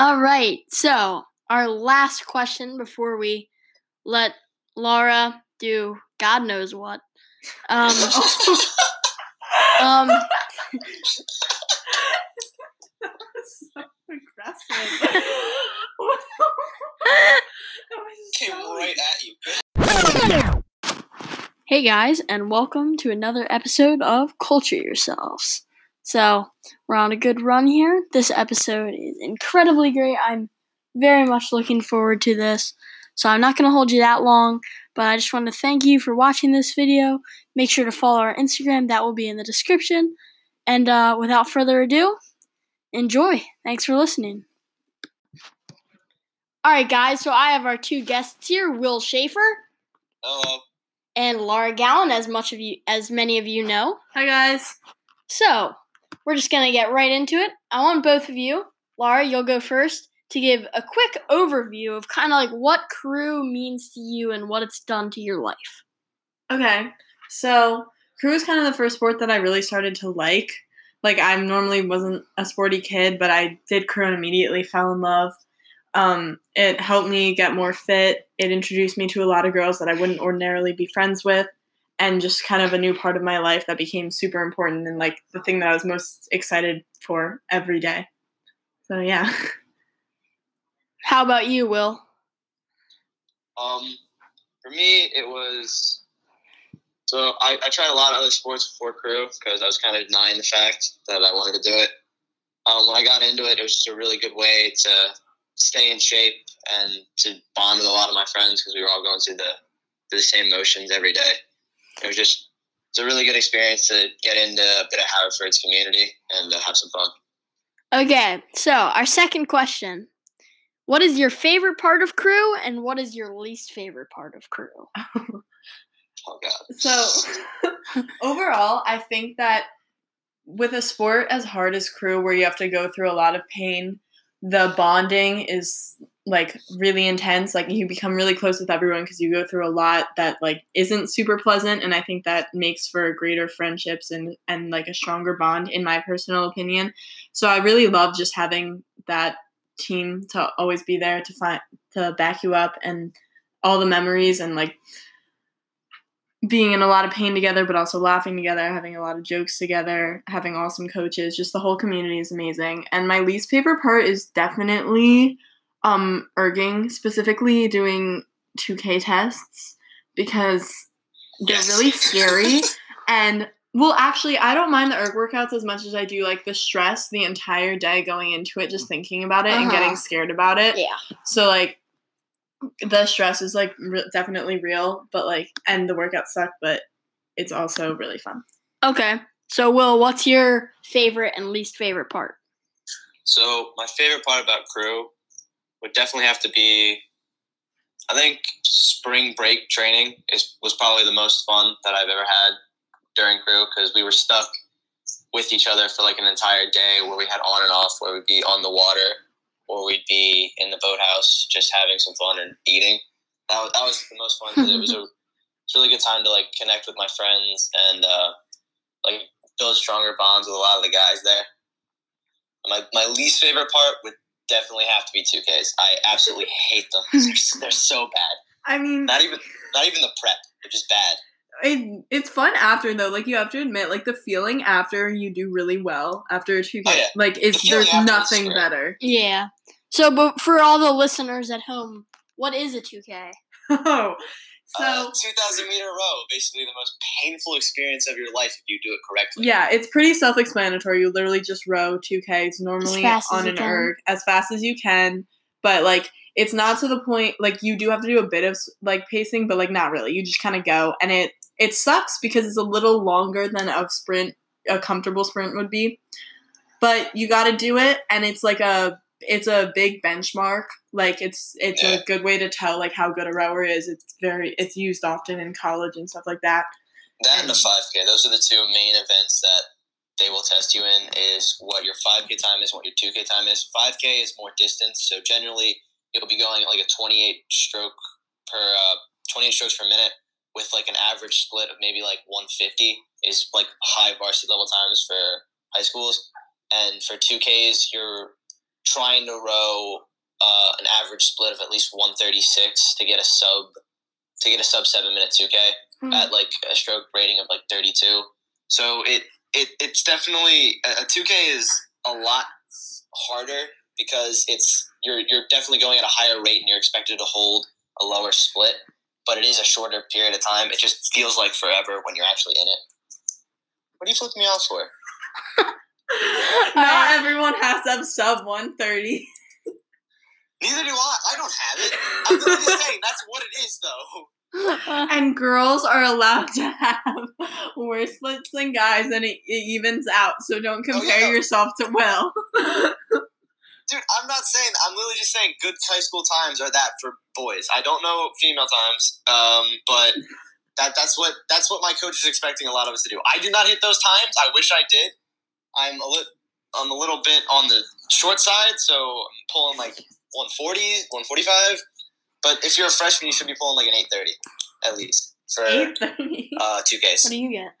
All right. So, our last question before we let Laura do God knows what. Um, um, so aggressive. Came right at you. hey guys, and welcome to another episode of Culture Yourselves. So, we're on a good run here. This episode is incredibly great. I'm very much looking forward to this. So, I'm not going to hold you that long, but I just want to thank you for watching this video. Make sure to follow our Instagram, that will be in the description. And uh, without further ado, enjoy. Thanks for listening. All right, guys. So I have our two guests here: Will Schaefer Hello. and Laura Gallen, as much of you as many of you know. Hi guys. So we're just gonna get right into it. I want both of you, Laura, you'll go first, to give a quick overview of kind of like what crew means to you and what it's done to your life. Okay, so crew is kind of the first sport that I really started to like. Like I normally wasn't a sporty kid, but I did crew and immediately fell in love. Um, it helped me get more fit. It introduced me to a lot of girls that I wouldn't ordinarily be friends with, and just kind of a new part of my life that became super important and like the thing that I was most excited for every day. So yeah. How about you, Will? Um, for me, it was. So I, I tried a lot of other sports before crew because I was kind of denying the fact that I wanted to do it. Um, when I got into it, it was just a really good way to stay in shape and to bond with a lot of my friends because we were all going through the through the same motions every day. It was just it's a really good experience to get into a bit of Haverford's community and uh, have some fun. Okay, so our second question. What is your favorite part of crew and what is your least favorite part of crew? Oh God. So overall, I think that with a sport as hard as crew, where you have to go through a lot of pain, the bonding is like really intense. Like you become really close with everyone because you go through a lot that like isn't super pleasant, and I think that makes for greater friendships and and like a stronger bond, in my personal opinion. So I really love just having that team to always be there to find to back you up and all the memories and like being in a lot of pain together, but also laughing together, having a lot of jokes together, having awesome coaches. Just the whole community is amazing. And my least favorite part is definitely um erging, specifically doing 2K tests because they're Yes. really scary. and well, actually, I don't mind the erg workouts as much as I do like the stress the entire day going into it, just thinking about it and Uh-huh. getting scared about it. Yeah. So like the stress is like re- definitely real, but like and the workouts suck, but it's also really fun. Okay. So Will, what's your favorite and least favorite part? So my favorite part about crew would definitely have to be, I think spring break training is was probably the most fun that I've ever had during crew because we were stuck with each other for like an entire day where we had on and off where we'd be on the water or we'd be in the boathouse just having some fun and eating. That was, that was the most fun. it was a it's really good time to like connect with my friends and uh, like build stronger bonds with a lot of the guys there. My my least favorite part would definitely have to be 2Ks. I absolutely hate them. They're, they're so bad. I mean, Not even not even the prep. They're just bad. it, it's fun after though. Like you have to admit, like the feeling after you do really well after a two K, Oh, yeah. like is The there's after is nothing better. Yeah. So, but for all the listeners at home, what is a 2K? Oh, so uh, 2,000 meter row, basically the most painful experience of your life if you do it correctly. yeah, it's pretty self-explanatory. You literally just row two Ks normally on an erg as fast as you can, but like it's not to the point like you do have to do a bit of like pacing, but like not really. You just kind of go, and it it sucks because it's a little longer than a sprint, a comfortable sprint would be, but you got to do it, and it's like a it's a big benchmark. Like it's it's Yeah. a good way to tell like how good a rower is. It's very it's used often in college and stuff like that. That and the 5K, those are the two main events that they will test you in is what your 5K time is, what your 2K time is. 5K is more distance, so generally you'll be going at like a 28 stroke per uh, 28 strokes per minute with like an average split of maybe like 150 is like high varsity level times for high schools. And for 2Ks, you're trying to row uh, an average split of at least 136 to get a sub to get a sub seven minute 2K Hmm. at like a stroke rating of like 32. So it it it's definitely a a 2K is a lot harder because it's you're you're definitely going at a higher rate and you're expected to hold a lower split, but it is a shorter period of time. It just feels like forever when you're actually in it. What are you flipping me off for? Not everyone has to have sub 130. Neither do I. I don't have it. I'm literally saying that's what it is, though. And girls are allowed to have worse splits than guys, and it, it evens out. So don't compare yeah. yourself to Will. Dude, I'm not saying. I'm literally just saying good high school times are that for boys. I don't know female times, um, but that that's what that's what my coach is expecting a lot of us to do. I do not hit those times. I wish I did. I'm a little. I'm a little bit on the short side, so I'm pulling like 140, 145. But if you're a freshman, you should be pulling like an 830 at least for uh, two Ks. what do you get?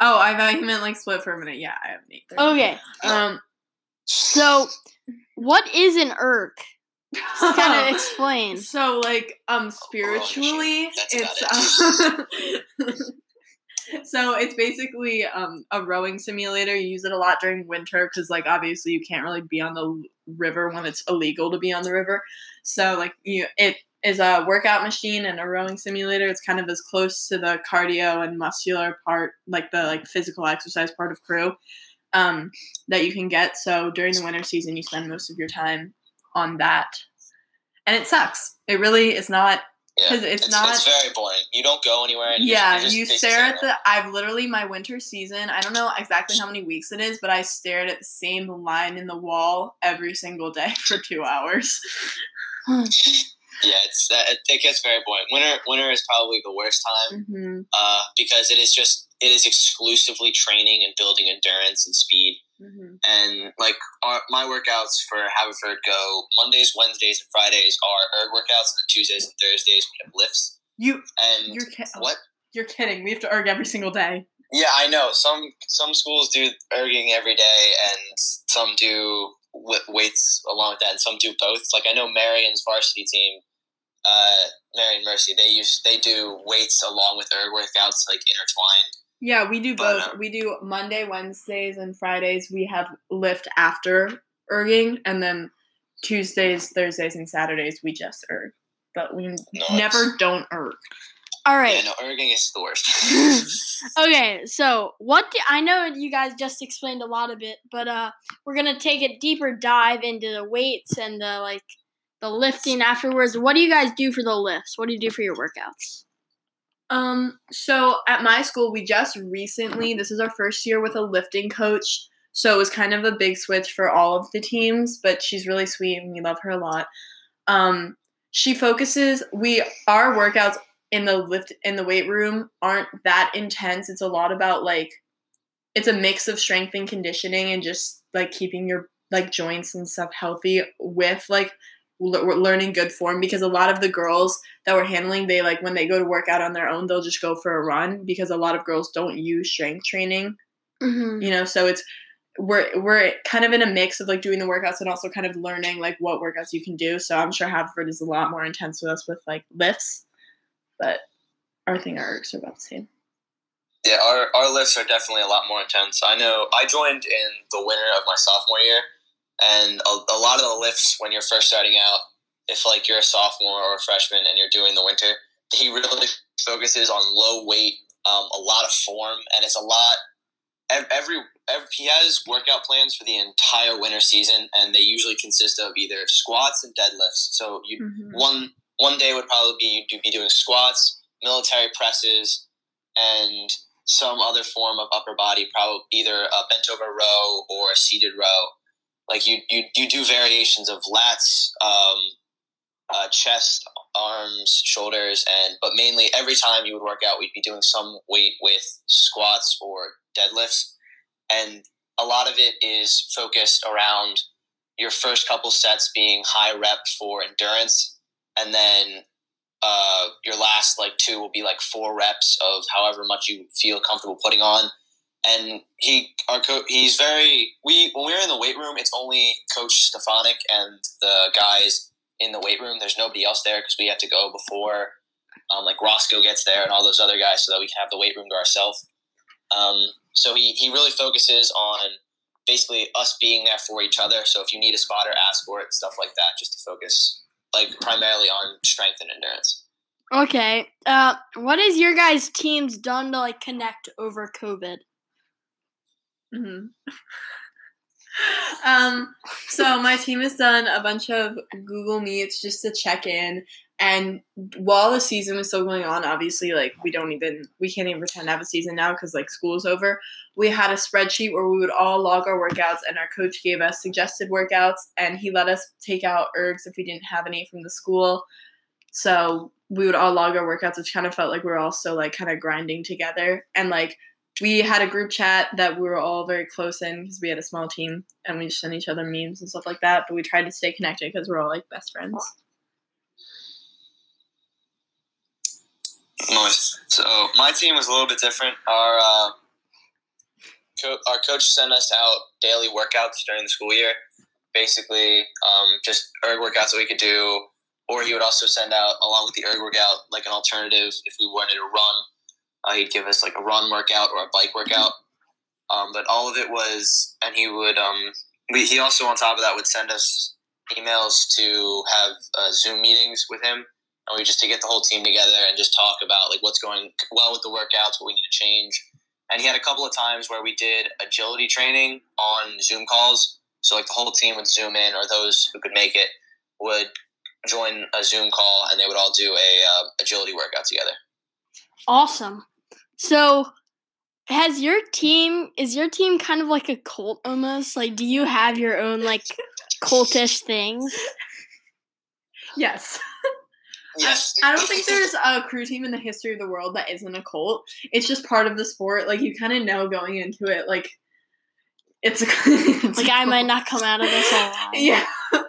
Oh, I thought you meant like split for a minute. Yeah, I have an 830. Okay, Um, so what is an erg? Just kind of explain. So like um spiritually That's it's um, so it's basically um a rowing simulator. You use it a lot during winter cuz like obviously you can't really be on the river when it's illegal to be on the river. So like you it is a workout machine and a rowing simulator. It's kind of as close to the cardio and muscular part like the like physical exercise part of crew um that you can get. So during the winter season you spend most of your time on that. And it sucks. It really is not Yeah, 'Cause it's it's, not- It's very boring. You don't go anywhere. And yeah, just, you stare at the. I've literally my winter season. I don't know exactly how many weeks it is, but I stared at the same line in the wall every single day for two hours. Yeah, it's uh, it, gets very boring. Winter winter is probably the worst time hmm uh, because it is just it is exclusively training and building endurance and speed. hmm And like our, my workouts for Haverford go Mondays, Wednesdays, and Fridays are erg workouts, and then Tuesdays and Thursdays we have lifts. You, And you're ki- what? You're kidding. We have to erg every single day. Yeah, I know. Some some schools do erging every day, and some do wi- weights along with that, and some do both. Like I know Merion's varsity team, uh, Merion Mercy, they use they do weights along with erg workouts, like intertwined. Yeah, we do But, both. uh, we do Monday, Wednesdays, and Fridays. We have lift after erging, and then Tuesdays, Thursdays, and Saturdays we just erg. But we never don't erg. All right. Yeah, no, erging is the worst. Okay, so what do, I know you guys just explained a lot of it, but uh we're going to take a deeper dive into the weights and the like the lifting afterwards. What do you guys do for the lifts? What do you do for your workouts? Um, so at my school, we just recently, this is our first year with a lifting coach. So it was kind of a big switch for all of the teams, but she's really sweet and we love her a lot. Um, she focuses, we, our workouts in the lift, in the weight room aren't that intense. It's a lot about like, it's a mix of strength and conditioning and just like keeping your like joints and stuff healthy with like le- learning good form because a lot of the girls that we're handling they like when they go to work out on their own they'll just go for a run because a lot of girls don't use strength training Mm-hmm. you know so it's we're we're kind of in a mix of like doing the workouts and also kind of learning like what workouts you can do so i'm sure Haverford is a lot more intense with us with like lifts but our thing our ergs are about the same Yeah, our, our lifts are definitely a lot more intense. I know I joined in the winter of my sophomore year, and a, a lot of the lifts when you're first starting out, if like you're a sophomore or a freshman and you're doing the winter, he really focuses on low weight, um, a lot of form, and it's a lot. Ev- Every, every he has workout plans for the entire winter season, and they usually consist of either squats and deadlifts. So you Mhm. one one day would probably be you'd be doing squats, military presses, and some other form of upper body, probably either a bent over row or a seated row. Like you you you do variations of lats, um, uh, chest, arms, shoulders, and but mainly every time you would work out, we'd be doing some weight with squats or deadlifts, and a lot of it is focused around your first couple sets being high rep for endurance, and then uh, your last like two will be like four reps of however much you feel comfortable putting on, and he our coach he's very we when we were in the weight room it's only coach stefanik and the guys in the weight room. There's nobody else there because we have to go before um, like roscoe gets there and all those other guys so that we can have the weight room to ourselves um, so he, he really focuses on basically us being there for each other so if you need a spotter ask for it stuff like that just to focus like primarily on strength and endurance Okay. Uh, what has your guys' teams done to like connect over COVID? hmm um, so my team has done a bunch of Google Meets just to check in. And while the season was still going on, obviously, like we don't even we can't even pretend to have a season now because like school's over. We had a spreadsheet where we would all log our workouts, and our coach gave us suggested workouts, and he let us take out ergs if we didn't have any from the school. So we would all log our workouts, which kind of felt like we were all still like kind of grinding together. And like we had a group chat that we were all very close in because we had a small team and we just sent each other memes and stuff like that. But we tried to stay connected because we're all like best friends. Nice. So my team was a little bit different. Our uh, co- our coach sent us out daily workouts during the school year. Basically, um, just erg workouts that we could do, or he would also send out along with the erg workout like an alternative if we wanted to run. Uh, he'd give us like a run workout or a bike workout. Um, but all of it was, and he would. Um, we, he also on top of that would send us emails to have uh, Zoom meetings with him and we just to get the whole team together and just talk about like what's going well with the workouts, what we need to change. And he had a couple of times where we did agility training on Zoom calls. So like the whole team would zoom in, or those who could make it would join a Zoom call, and they would all do a uh, agility workout together. Awesome. So, has your team is your team kind of like a cult almost? Like, do you have your own like cultish things? Yes. Yes, I don't think there's a crew team in the history of the world that isn't a cult. It's just part of the sport. Like you kind of know going into it, like it's, a, it's Like, a I might not come out of this alive. Yeah,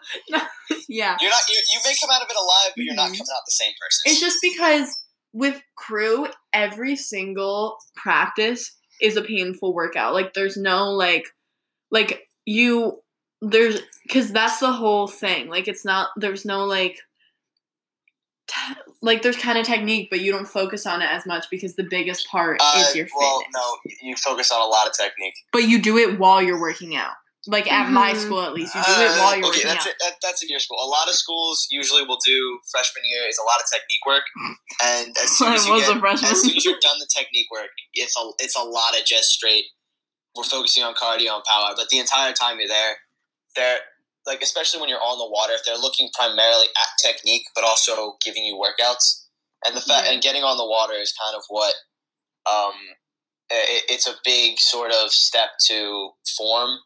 yeah. You're not. You, you may come out of it alive, but you're not Mhm. coming out the same person. It's just because with crew, every single practice is a painful workout. Like there's no like like you there's cuz that's the whole thing. Like it's not there's no like te- like there's kind of technique, but you don't focus on it as much because the biggest part Uh, is your fitness. well, no, you focus on a lot of technique. But you do it while you're working out. Like at my Mhm. school at least, you do it while you're Uh, okay, working that's out. it. That's in your school. A lot of schools usually will do freshman year is a lot of technique work, and as soon I as you get, a as soon as you're done the technique work, it's a it's a lot of just straight. We're focusing on cardio and power, but the entire time you're there, they're like especially when you're on the water, if they're looking primarily at technique, but also giving you workouts. And the fact Yeah. and getting on the water is kind of what um, it, it's a big sort of step to form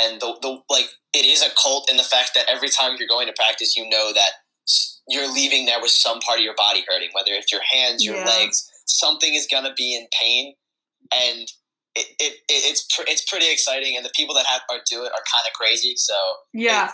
and the, the like it is a cult in the fact that every time you're going to practice you know that you're leaving there with some part of your body hurting whether it's your hands your Yeah. legs something is going to be in pain and it, it, it it's pr- it's pretty exciting and the people that have are do it are kind of crazy so yeah.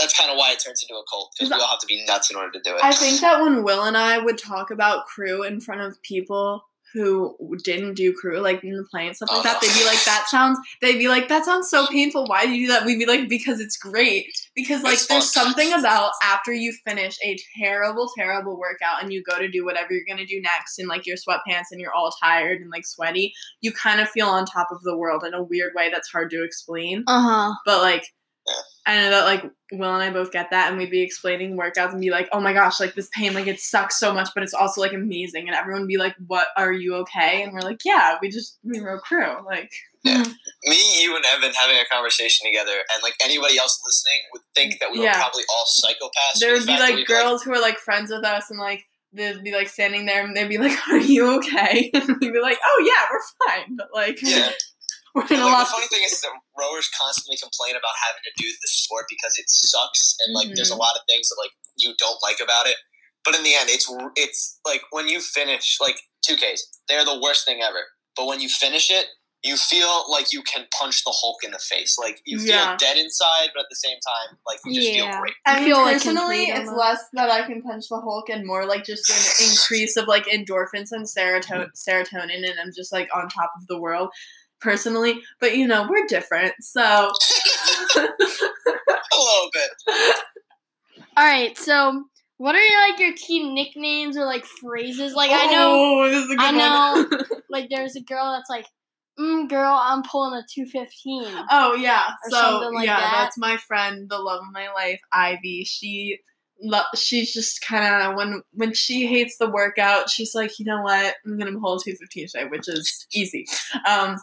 that's kind of why it turns into a cult because we all have to be nuts in order to do it I think that when Will and I would talk about crew in front of people who didn't do crew, like in the plane and stuff like that, they'd be like, "That sounds." They'd be like, "That sounds so painful. Why do you do that?" We'd be like, "Because it's great. Because like there's something about after you finish a terrible, terrible workout and you go to do whatever you're gonna do next in like your sweatpants and you're all tired and like sweaty, you kind of feel on top of the world in a weird way that's hard to explain. Uh huh. But like, Yeah. I know that like Will and I both get that, and we'd be explaining workouts and be like, "Oh my gosh, like this pain, like it sucks so much, but it's also like amazing." And everyone would be like, "What? Are you okay?" And we're like, "Yeah, we just we wrote crew." Like, yeah, mm-hmm. me you and evan having a conversation together and like anybody else listening would think that we were probably all psychopaths there would the be fact that like girls who are like friends with us, and like they'd be like standing there, and they'd be like, "Are you okay?" And we'd be like, "Oh yeah, we're fine," but like, yeah we're in And, a like, lot. the funny thing is that rowers constantly complain about having to do this sport because it sucks, and like there's a Mhm. lot of things that like you don't like about it. But in the end, it's it's like when you finish like two Ks, they're the worst thing ever. But when you finish it, you feel like you can punch the Hulk in the face. Like you feel Yeah. dead inside, but at the same time, like you just Yeah. feel great. I I mean, feel, like, personally, complete it's almost. less that I can punch the Hulk and more like just an increase of like endorphins and seroto- serotonin, and I'm just like on top of the world. Personally, but you know, we're different. So a little bit. All right, so what are your, like your team nicknames or like phrases? Like I know, Oh, this is a good I know. one. like there's a girl that's like, mm, "Girl, I'm pulling a 215." oh yeah. Or So like yeah, that. that's my friend, the love of my life, Ivy. She lo- she's just kind of when when she hates the workout, she's like, you know what, I'm gonna pull a 215 today, which is easy. Um,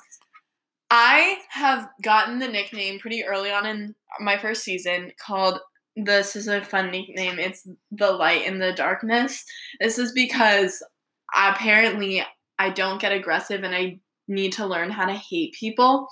I have gotten the nickname pretty early on in my first season called. This is a fun nickname. It's the light in the darkness. This is because apparently I don't get aggressive and I need to learn how to hate people,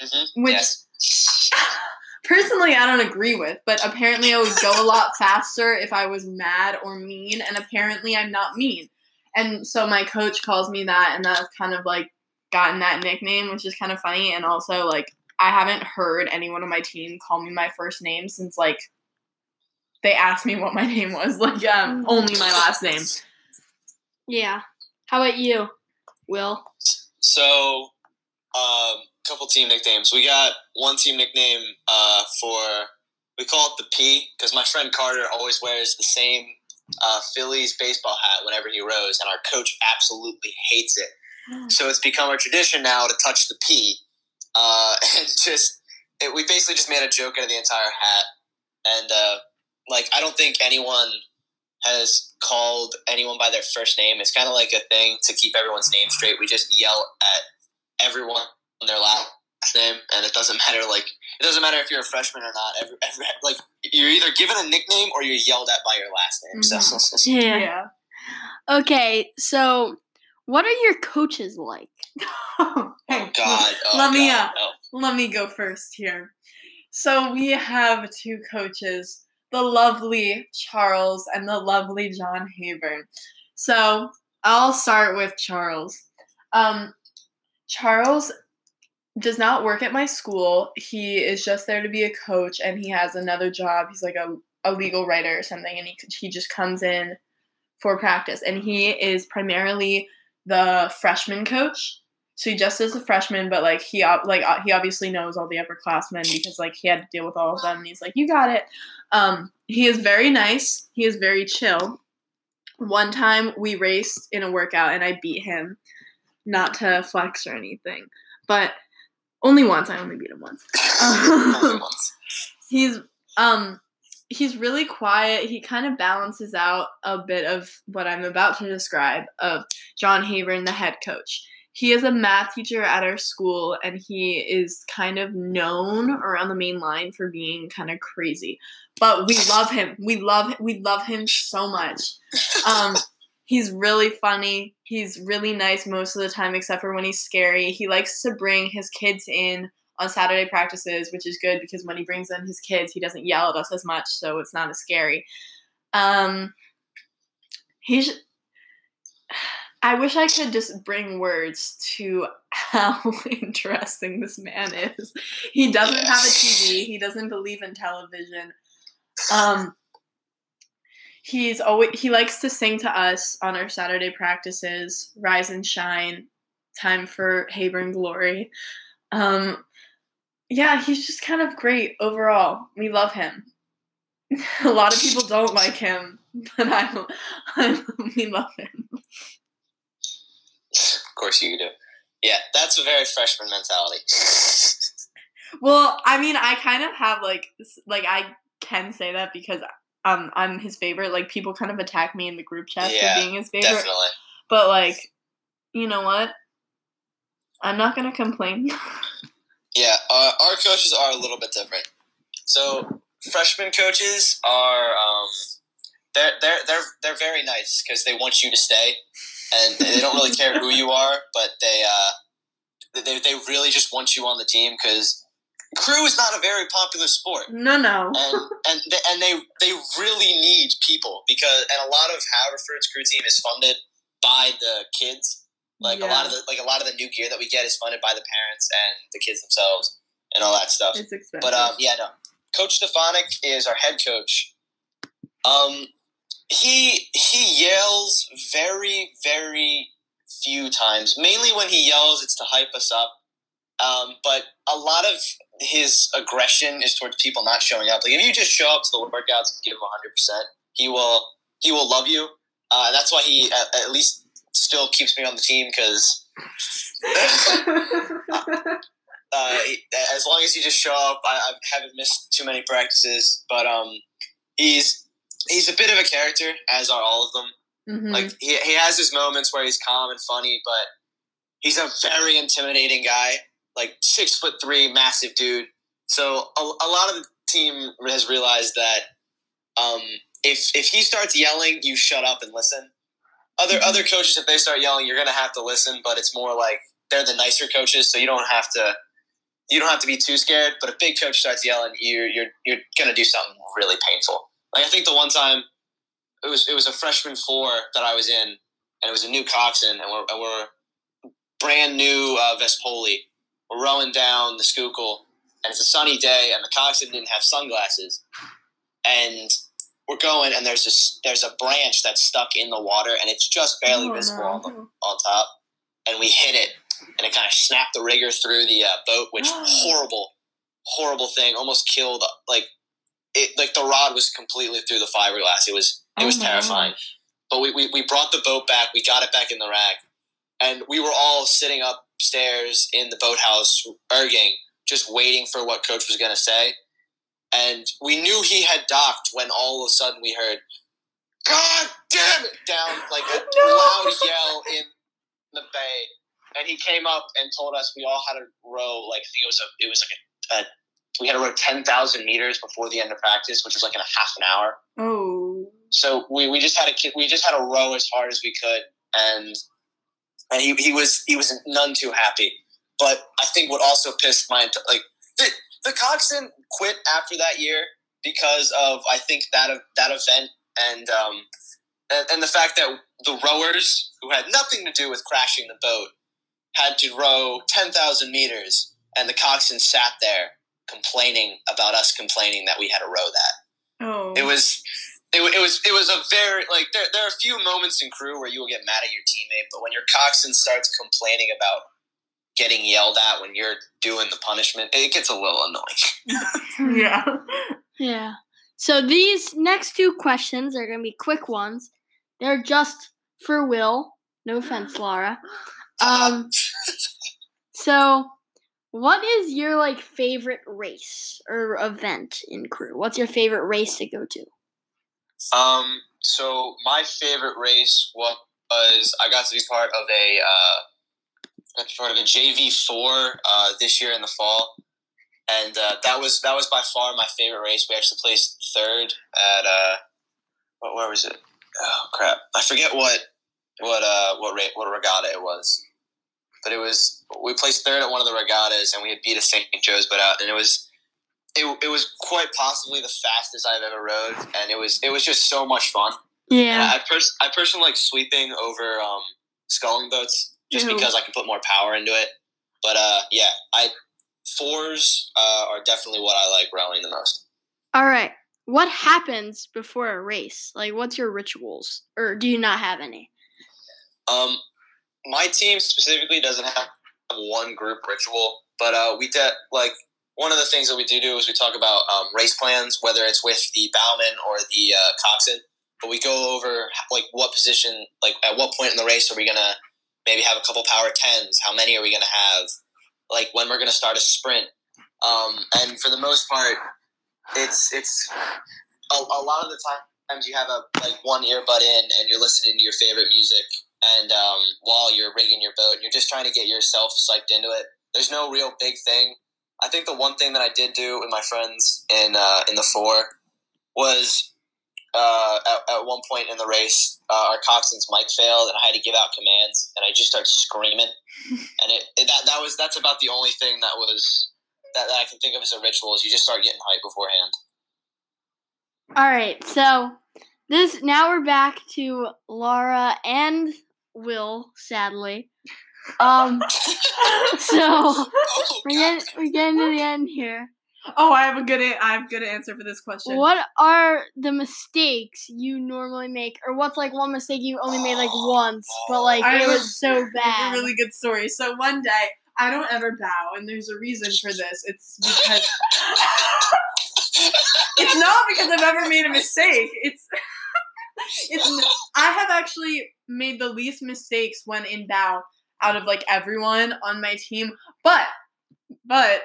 hmm which Yes. personally I don't agree with, but apparently I would go a lot faster if I was mad or mean, and apparently I'm not mean. And so my coach calls me that, and that's kind of like gotten that nickname, which is kind of funny. And also, like, I haven't heard anyone on my team call me my first name since like they asked me what my name was, like, um, only my last name. Yeah. How about you, Will? So, um, couple team nicknames. We got one team nickname uh, for we call it the P because my friend Carter always wears the same uh, Phillies baseball hat whenever he rows, and our coach absolutely hates it. So it's become a tradition now to touch the P, uh, and just it, we basically just made a joke out of the entire hat, and uh, like I don't think anyone has called anyone by their first name. It's kind of like a thing to keep everyone's name straight. We just yell at everyone on their last name, and it doesn't matter. Like it doesn't matter if you're a freshman or not. Every, every, like you're either given a nickname or you're yelled at by your last name. So Yeah. Yeah. Okay, so what are your coaches like? oh Hey, God, oh, let me, uh, no. Let me go first here. So we have two coaches, the lovely Charles and the lovely John Haber. So I'll start with Charles. Um, Charles does not work at my school. He is just there to be a coach, and he has another job. He's like a, a legal writer or something, and he he just comes in for practice. And he is primarily the freshman coach. So he just is a freshman, but like he like uh, he obviously knows all the upperclassmen because like he had to deal with all of them, and he's like, "You got it." Um, he is very nice. He is very chill. One time we raced in a workout, and I beat him. Not to flex or anything, but only once. I only beat him once. Once. he's um he's really quiet. He kind of balances out a bit of what I'm about to describe of John Haven, the head coach. He is a math teacher at our school, and he is kind of known around the main line for being kind of crazy. But we love him. We love we love him so much. Um, he's really funny. He's really nice most of the time, except for when he's scary. He likes to bring his kids in on Saturday practices, which is good because when he brings in his kids, he doesn't yell at us as much, so it's not as scary. Um, he's. I wish I could just bring words to how interesting this man is. He doesn't have a TV. He doesn't believe in television. Um, he's always he likes to sing to us on our Saturday practices. Rise and shine, time for Haber Glory. Um, yeah, he's just kind of great overall. We love him. A lot of people don't like him, but I, I we love him. Of course you do. Yeah, that's a very freshman mentality. Well, I mean, I kind of have like like I can say that because um I'm his favorite. Like people kind of attack me in the group chat Yeah, for being his favorite. Definitely. But like, you know what? I'm not gonna complain. Yeah, uh, our coaches are a little bit different. So freshman coaches are um, they're they're they're they're very nice because they want you to stay, and they don't really care who you are, but they uh, they they really just want you on the team because crew is not a very popular sport. no, no. and and they, and they they really need people because and a lot of Haverford's crew team is funded by the kids. Like a lot of the like a lot of the new gear that we get is funded by the parents and the kids themselves and all that stuff. it's expensive. But um, yeah, no. Coach Stefanik is our head coach. Um, he he yells very very few times. Mainly when he yells, it's to hype us up. Um, but a lot of his aggression is towards people not showing up. Like if you just show up to the workouts and give him hundred percent, he will he will love you. Uh, that's why he at, at least still keeps me on the team because uh, as long as you just show up, I, I, haven't missed too many practices. But um, he's he's a bit of a character, as are all of them. Mm-hmm. Like he he has his moments where he's calm and funny, but he's a very intimidating guy. Like six foot three, massive dude. So a, a lot of the team has realized that um, if if he starts yelling, you shut up and listen. Other other coaches, if they start yelling, you're gonna have to listen. But it's more like they're the nicer coaches, so you don't have to you don't have to be too scared. But if big coach starts yelling, you're you're you're gonna do something really painful. Like I think the one time it was it was a freshman four that I was in, and it was a new coxswain, and we're, and we're brand new uh, Vespoli. We're rowing down the Schuylkill, and it's a sunny day, and the coxswain didn't have sunglasses, and we're going, and there's this there's a branch that's stuck in the water, and it's just barely oh, visible no. on, the, on top, and we hit it, and it kind of snapped the rigger through the uh, boat, which horrible, horrible thing, almost killed. Like it, like the rod was completely through the fiberglass. It was it was oh terrifying. But we, we we brought the boat back. We got it back in the rack, and we were all sitting upstairs in the boathouse, erging, just waiting for what coach was going to say. And we knew he had docked when all of a sudden we heard, "God damn it!" down like a no! loud yell in the bay and he came up and told us we all had to row like I think it was a it was like a, a we had to row ten thousand meters before the end of practice, which was like in a half an hour. Oh. So we, we just had to we just had to row as hard as we could, and and he, he was he was none too happy. But I think what also pissed my like the, coxswain quit after that year because of I think that of that event and um and, and the fact that the rowers who had nothing to do with crashing the boat had to row 10,000 meters, and the coxswain sat there complaining about us complaining that we had to row that. Oh. It was. It, it was it was a very like there, there are a few moments in crew where you will get mad at your teammate, but when your coxswain starts complaining about getting yelled at when you're doing the punishment, it gets a little annoying. yeah. Yeah. So these next two questions are going to be quick ones. They're just for Will. No offense, Laura. Um, so what is your like favorite race or event in crew? What's your favorite race to go to? Um, so my favorite race was I got to be part of a uh, got part of a JV four uh, this year in the fall, and uh, that was that was by far my favorite race. We actually placed third at uh, what where was it? Oh crap, I forget what what uh what rate what regatta it was but it was we placed third at one of the regattas and we had beat a St. Joe's boat out and it was it, it was quite possibly the fastest I've ever rode and it was it was just so much fun. Yeah. I pers- I personally like sweeping over um, sculling boats just Ew. because I can put more power into it. But uh, yeah, I fours uh, are definitely what I like rowing the most. All right. What happens before a race? Like, what's your rituals, or do you not have any? Um, my team specifically doesn't have one group ritual, but uh, we did like one of the things that we do do is we talk about um, race plans, whether it's with the bowman or the uh, coxswain. But we go over like what position, like at what point in the race are we gonna maybe have a couple power tens? How many are we gonna have? Like when we're gonna start a sprint. Um, and for the most part, it's it's a, a lot of the times you have a like one earbud in and you're listening to your favorite music and um, while you're rigging your boat, and you're just trying to get yourself psyched into it. There's no real big thing. I think the one thing that I did do with my friends in uh, in the four was uh, at, at one point in the race, uh, our coxswain's mic failed, and I had to give out commands, and I just started screaming, and it, it, that that was that's about the only thing that was that, that I can think of as a ritual is you just start getting hype beforehand. All right, so this now we're back to Laura and Will, sadly. Um, so oh, we're getting we're getting to the end here. Oh, I have a good I have a good answer for this question. What are the mistakes you normally make, or what's like one mistake you only made like once, but like I it was so bad? A really good story. So one day I don't ever bow, and there's a reason for this. It's because it's not because I've ever made a mistake. It's it's I have actually made the least mistakes when in bow out of like everyone on my team, but but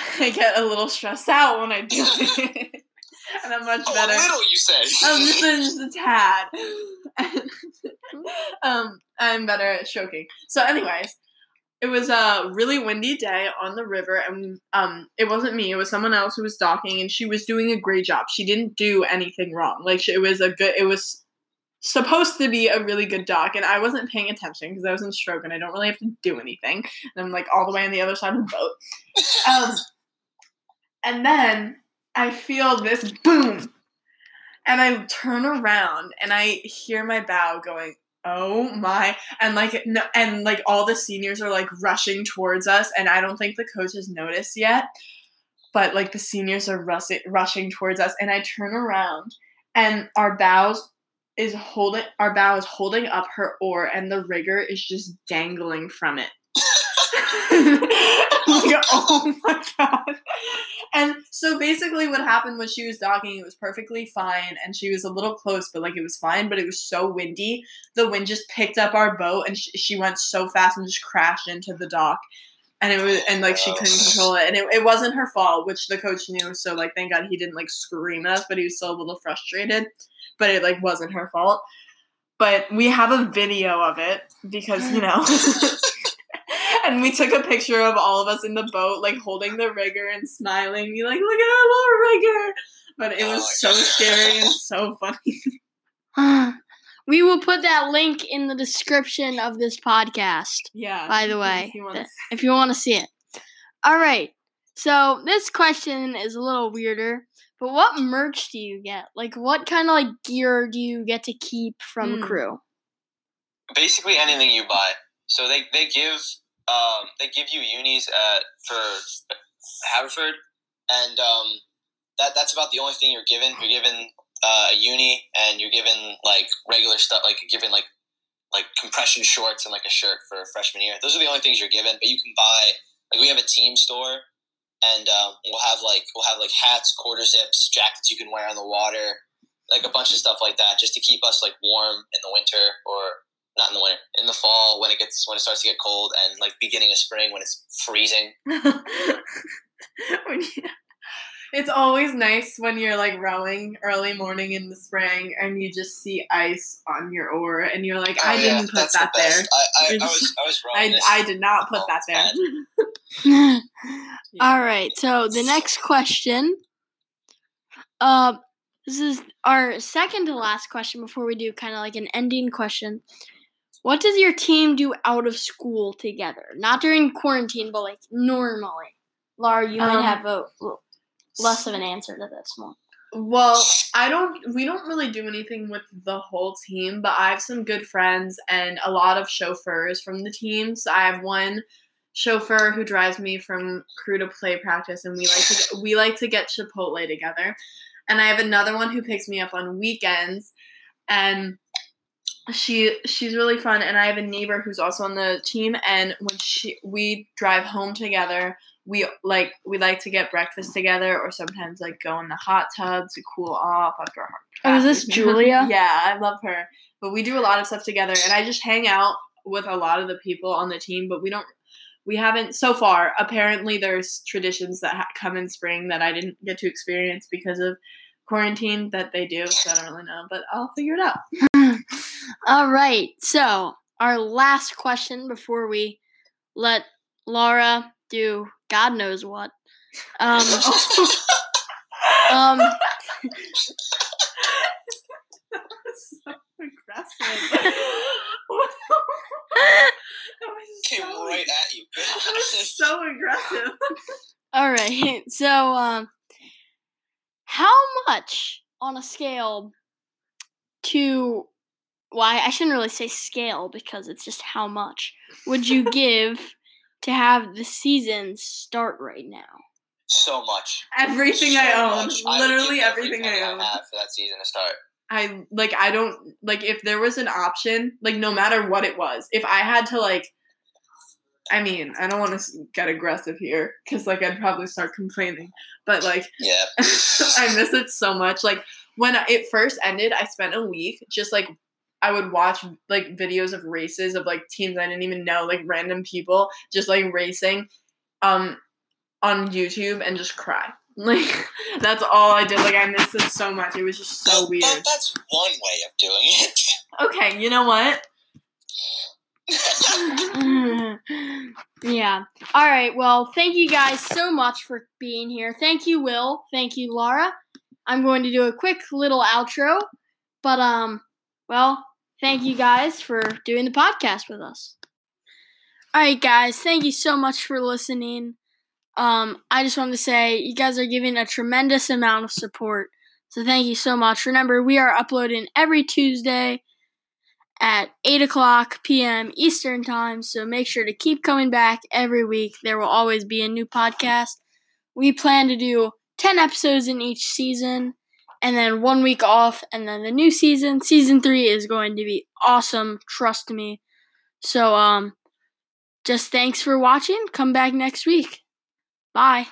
I get a little stressed out when I do it. and I'm much Oh, better. a little, you say. Um, just just a tad. um, I'm better at choking. So, anyways, it was a really windy day on the river, and um, it wasn't me. It was someone else who was docking, and she was doing a great job. She didn't do anything wrong. Like it was a good. It was supposed to be a really good dock, and I wasn't paying attention because I was in stroke, and I don't really have to do anything. And I'm like all the way on the other side of the boat. Um, and then I feel this boom and I turn around and I hear my bow going, "Oh my!" And like, no, and like all the seniors are like rushing towards us, and I don't think the coach has noticed yet, but like the seniors are rushing rushing towards us, and I turn around, and our bows is holding our bow is holding up her oar, and the rigger is just dangling from it. Like, oh my god. And so basically what happened was she was docking, it was perfectly fine, and she was a little close, but like it was fine, but it was so windy. The wind just picked up our boat and sh- she went so fast and just crashed into the dock. And it was, and like she couldn't control it, and it, it wasn't her fault, which the coach knew. So like, thank God he didn't like scream at us, but he was still a little frustrated. But it like wasn't her fault. But we have a video of it because you know, and we took a picture of all of us in the boat, like holding the rigger and smiling, be like, "Look at our little rigger!" But it Oh was my so God. scary and so funny. we will put that link in the description of this podcast. Yeah. By the way, if you want to see it. All right. So this question is a little weirder, but what merch do you get? Like, what kind of like gear do you get to keep from Hmm. crew? Basically anything you buy. So they, they give um, they give you unis at for Haverford, and um, that that's about the only thing you're given. You're given uh, a uni, and you're given like regular stuff, like you're given like like compression shorts and like a shirt for freshman year. Those are the only things you're given. But you can buy like we have a team store, and um, we'll have like we'll have like hats, quarter zips, jackets you can wear on the water, like a bunch of stuff like that, just to keep us like warm in the winter or not in the winter, in the fall when it gets when it starts to get cold, and like beginning of spring when it's freezing. When it's always nice when you're like rowing early morning in the spring and you just see ice on your oar and you're like, I Oh, didn't put that's the that there. I, I, I was I was rowing I. I did not put that there. bad. All right. So the next question. Uh, this is our second to last question before we do kind of like an ending question. What does your team do out of school together? Not during quarantine, but like normally. Laura, you might Um, have a l- less of an answer to this one. Well, I don't. We don't really do anything with the whole team, but I have some good friends and a lot of chauffeurs from the teams. I have one chauffeur who drives me from crew to play practice, and we like to we like to get Chipotle together. And I have another one who picks me up on weekends, and she she's really fun. And I have a neighbor who's also on the team, and when she we drive home together, we like we like to get breakfast together or sometimes like go in the hot tub to cool off after a hard Oh, is this. Julia? yeah i love her but we do a lot of stuff together and i just hang out with a lot of the people on the team but we don't we haven't so far apparently there's traditions that ha- come in spring that i didn't get to experience because of quarantine that they do so i don't really know but i'll figure it out All right. So our last question before we let Laura do God knows what. Um, um, so aggressive that was Came so- right at you. that was so aggressive all right. So, um, how much on a scale to why I shouldn't really say scale because it's just how much would you give to have the season start right now? so much. everything So i own much. Literally give every everything i own I have for that season to start. I like I don't like if there was an option, like no matter what it was, if I had to like I mean, I don't want to get aggressive here because like I'd probably start complaining, but like Yeah. I miss it so much. Like when it first ended, I spent a week just like I would watch like videos of races of like teams I didn't even know, like random people just like racing um on YouTube and just cry. Like that's all I did. Like I missed it so much. It was just so That- weird. that- that's one way of doing it. Okay, you know what? yeah. All right. Well, thank you guys so much for being here. Thank you, Will. Thank you, Laura. I'm going to do a quick little outro, but um, well, thank you guys for doing the podcast with us. All right, guys. Thank you so much for listening. Um, I just want to say you guys are giving a tremendous amount of support. So thank you so much. Remember, we are uploading every Tuesday at 8 o'clock p.m. Eastern Time. So make sure to keep coming back every week. There will always be a new podcast. We plan to do 10 episodes in each season and then one week off, and then the new season. Season three is going to be awesome, trust me. So, um, just thanks for watching. Come back next week. Bye.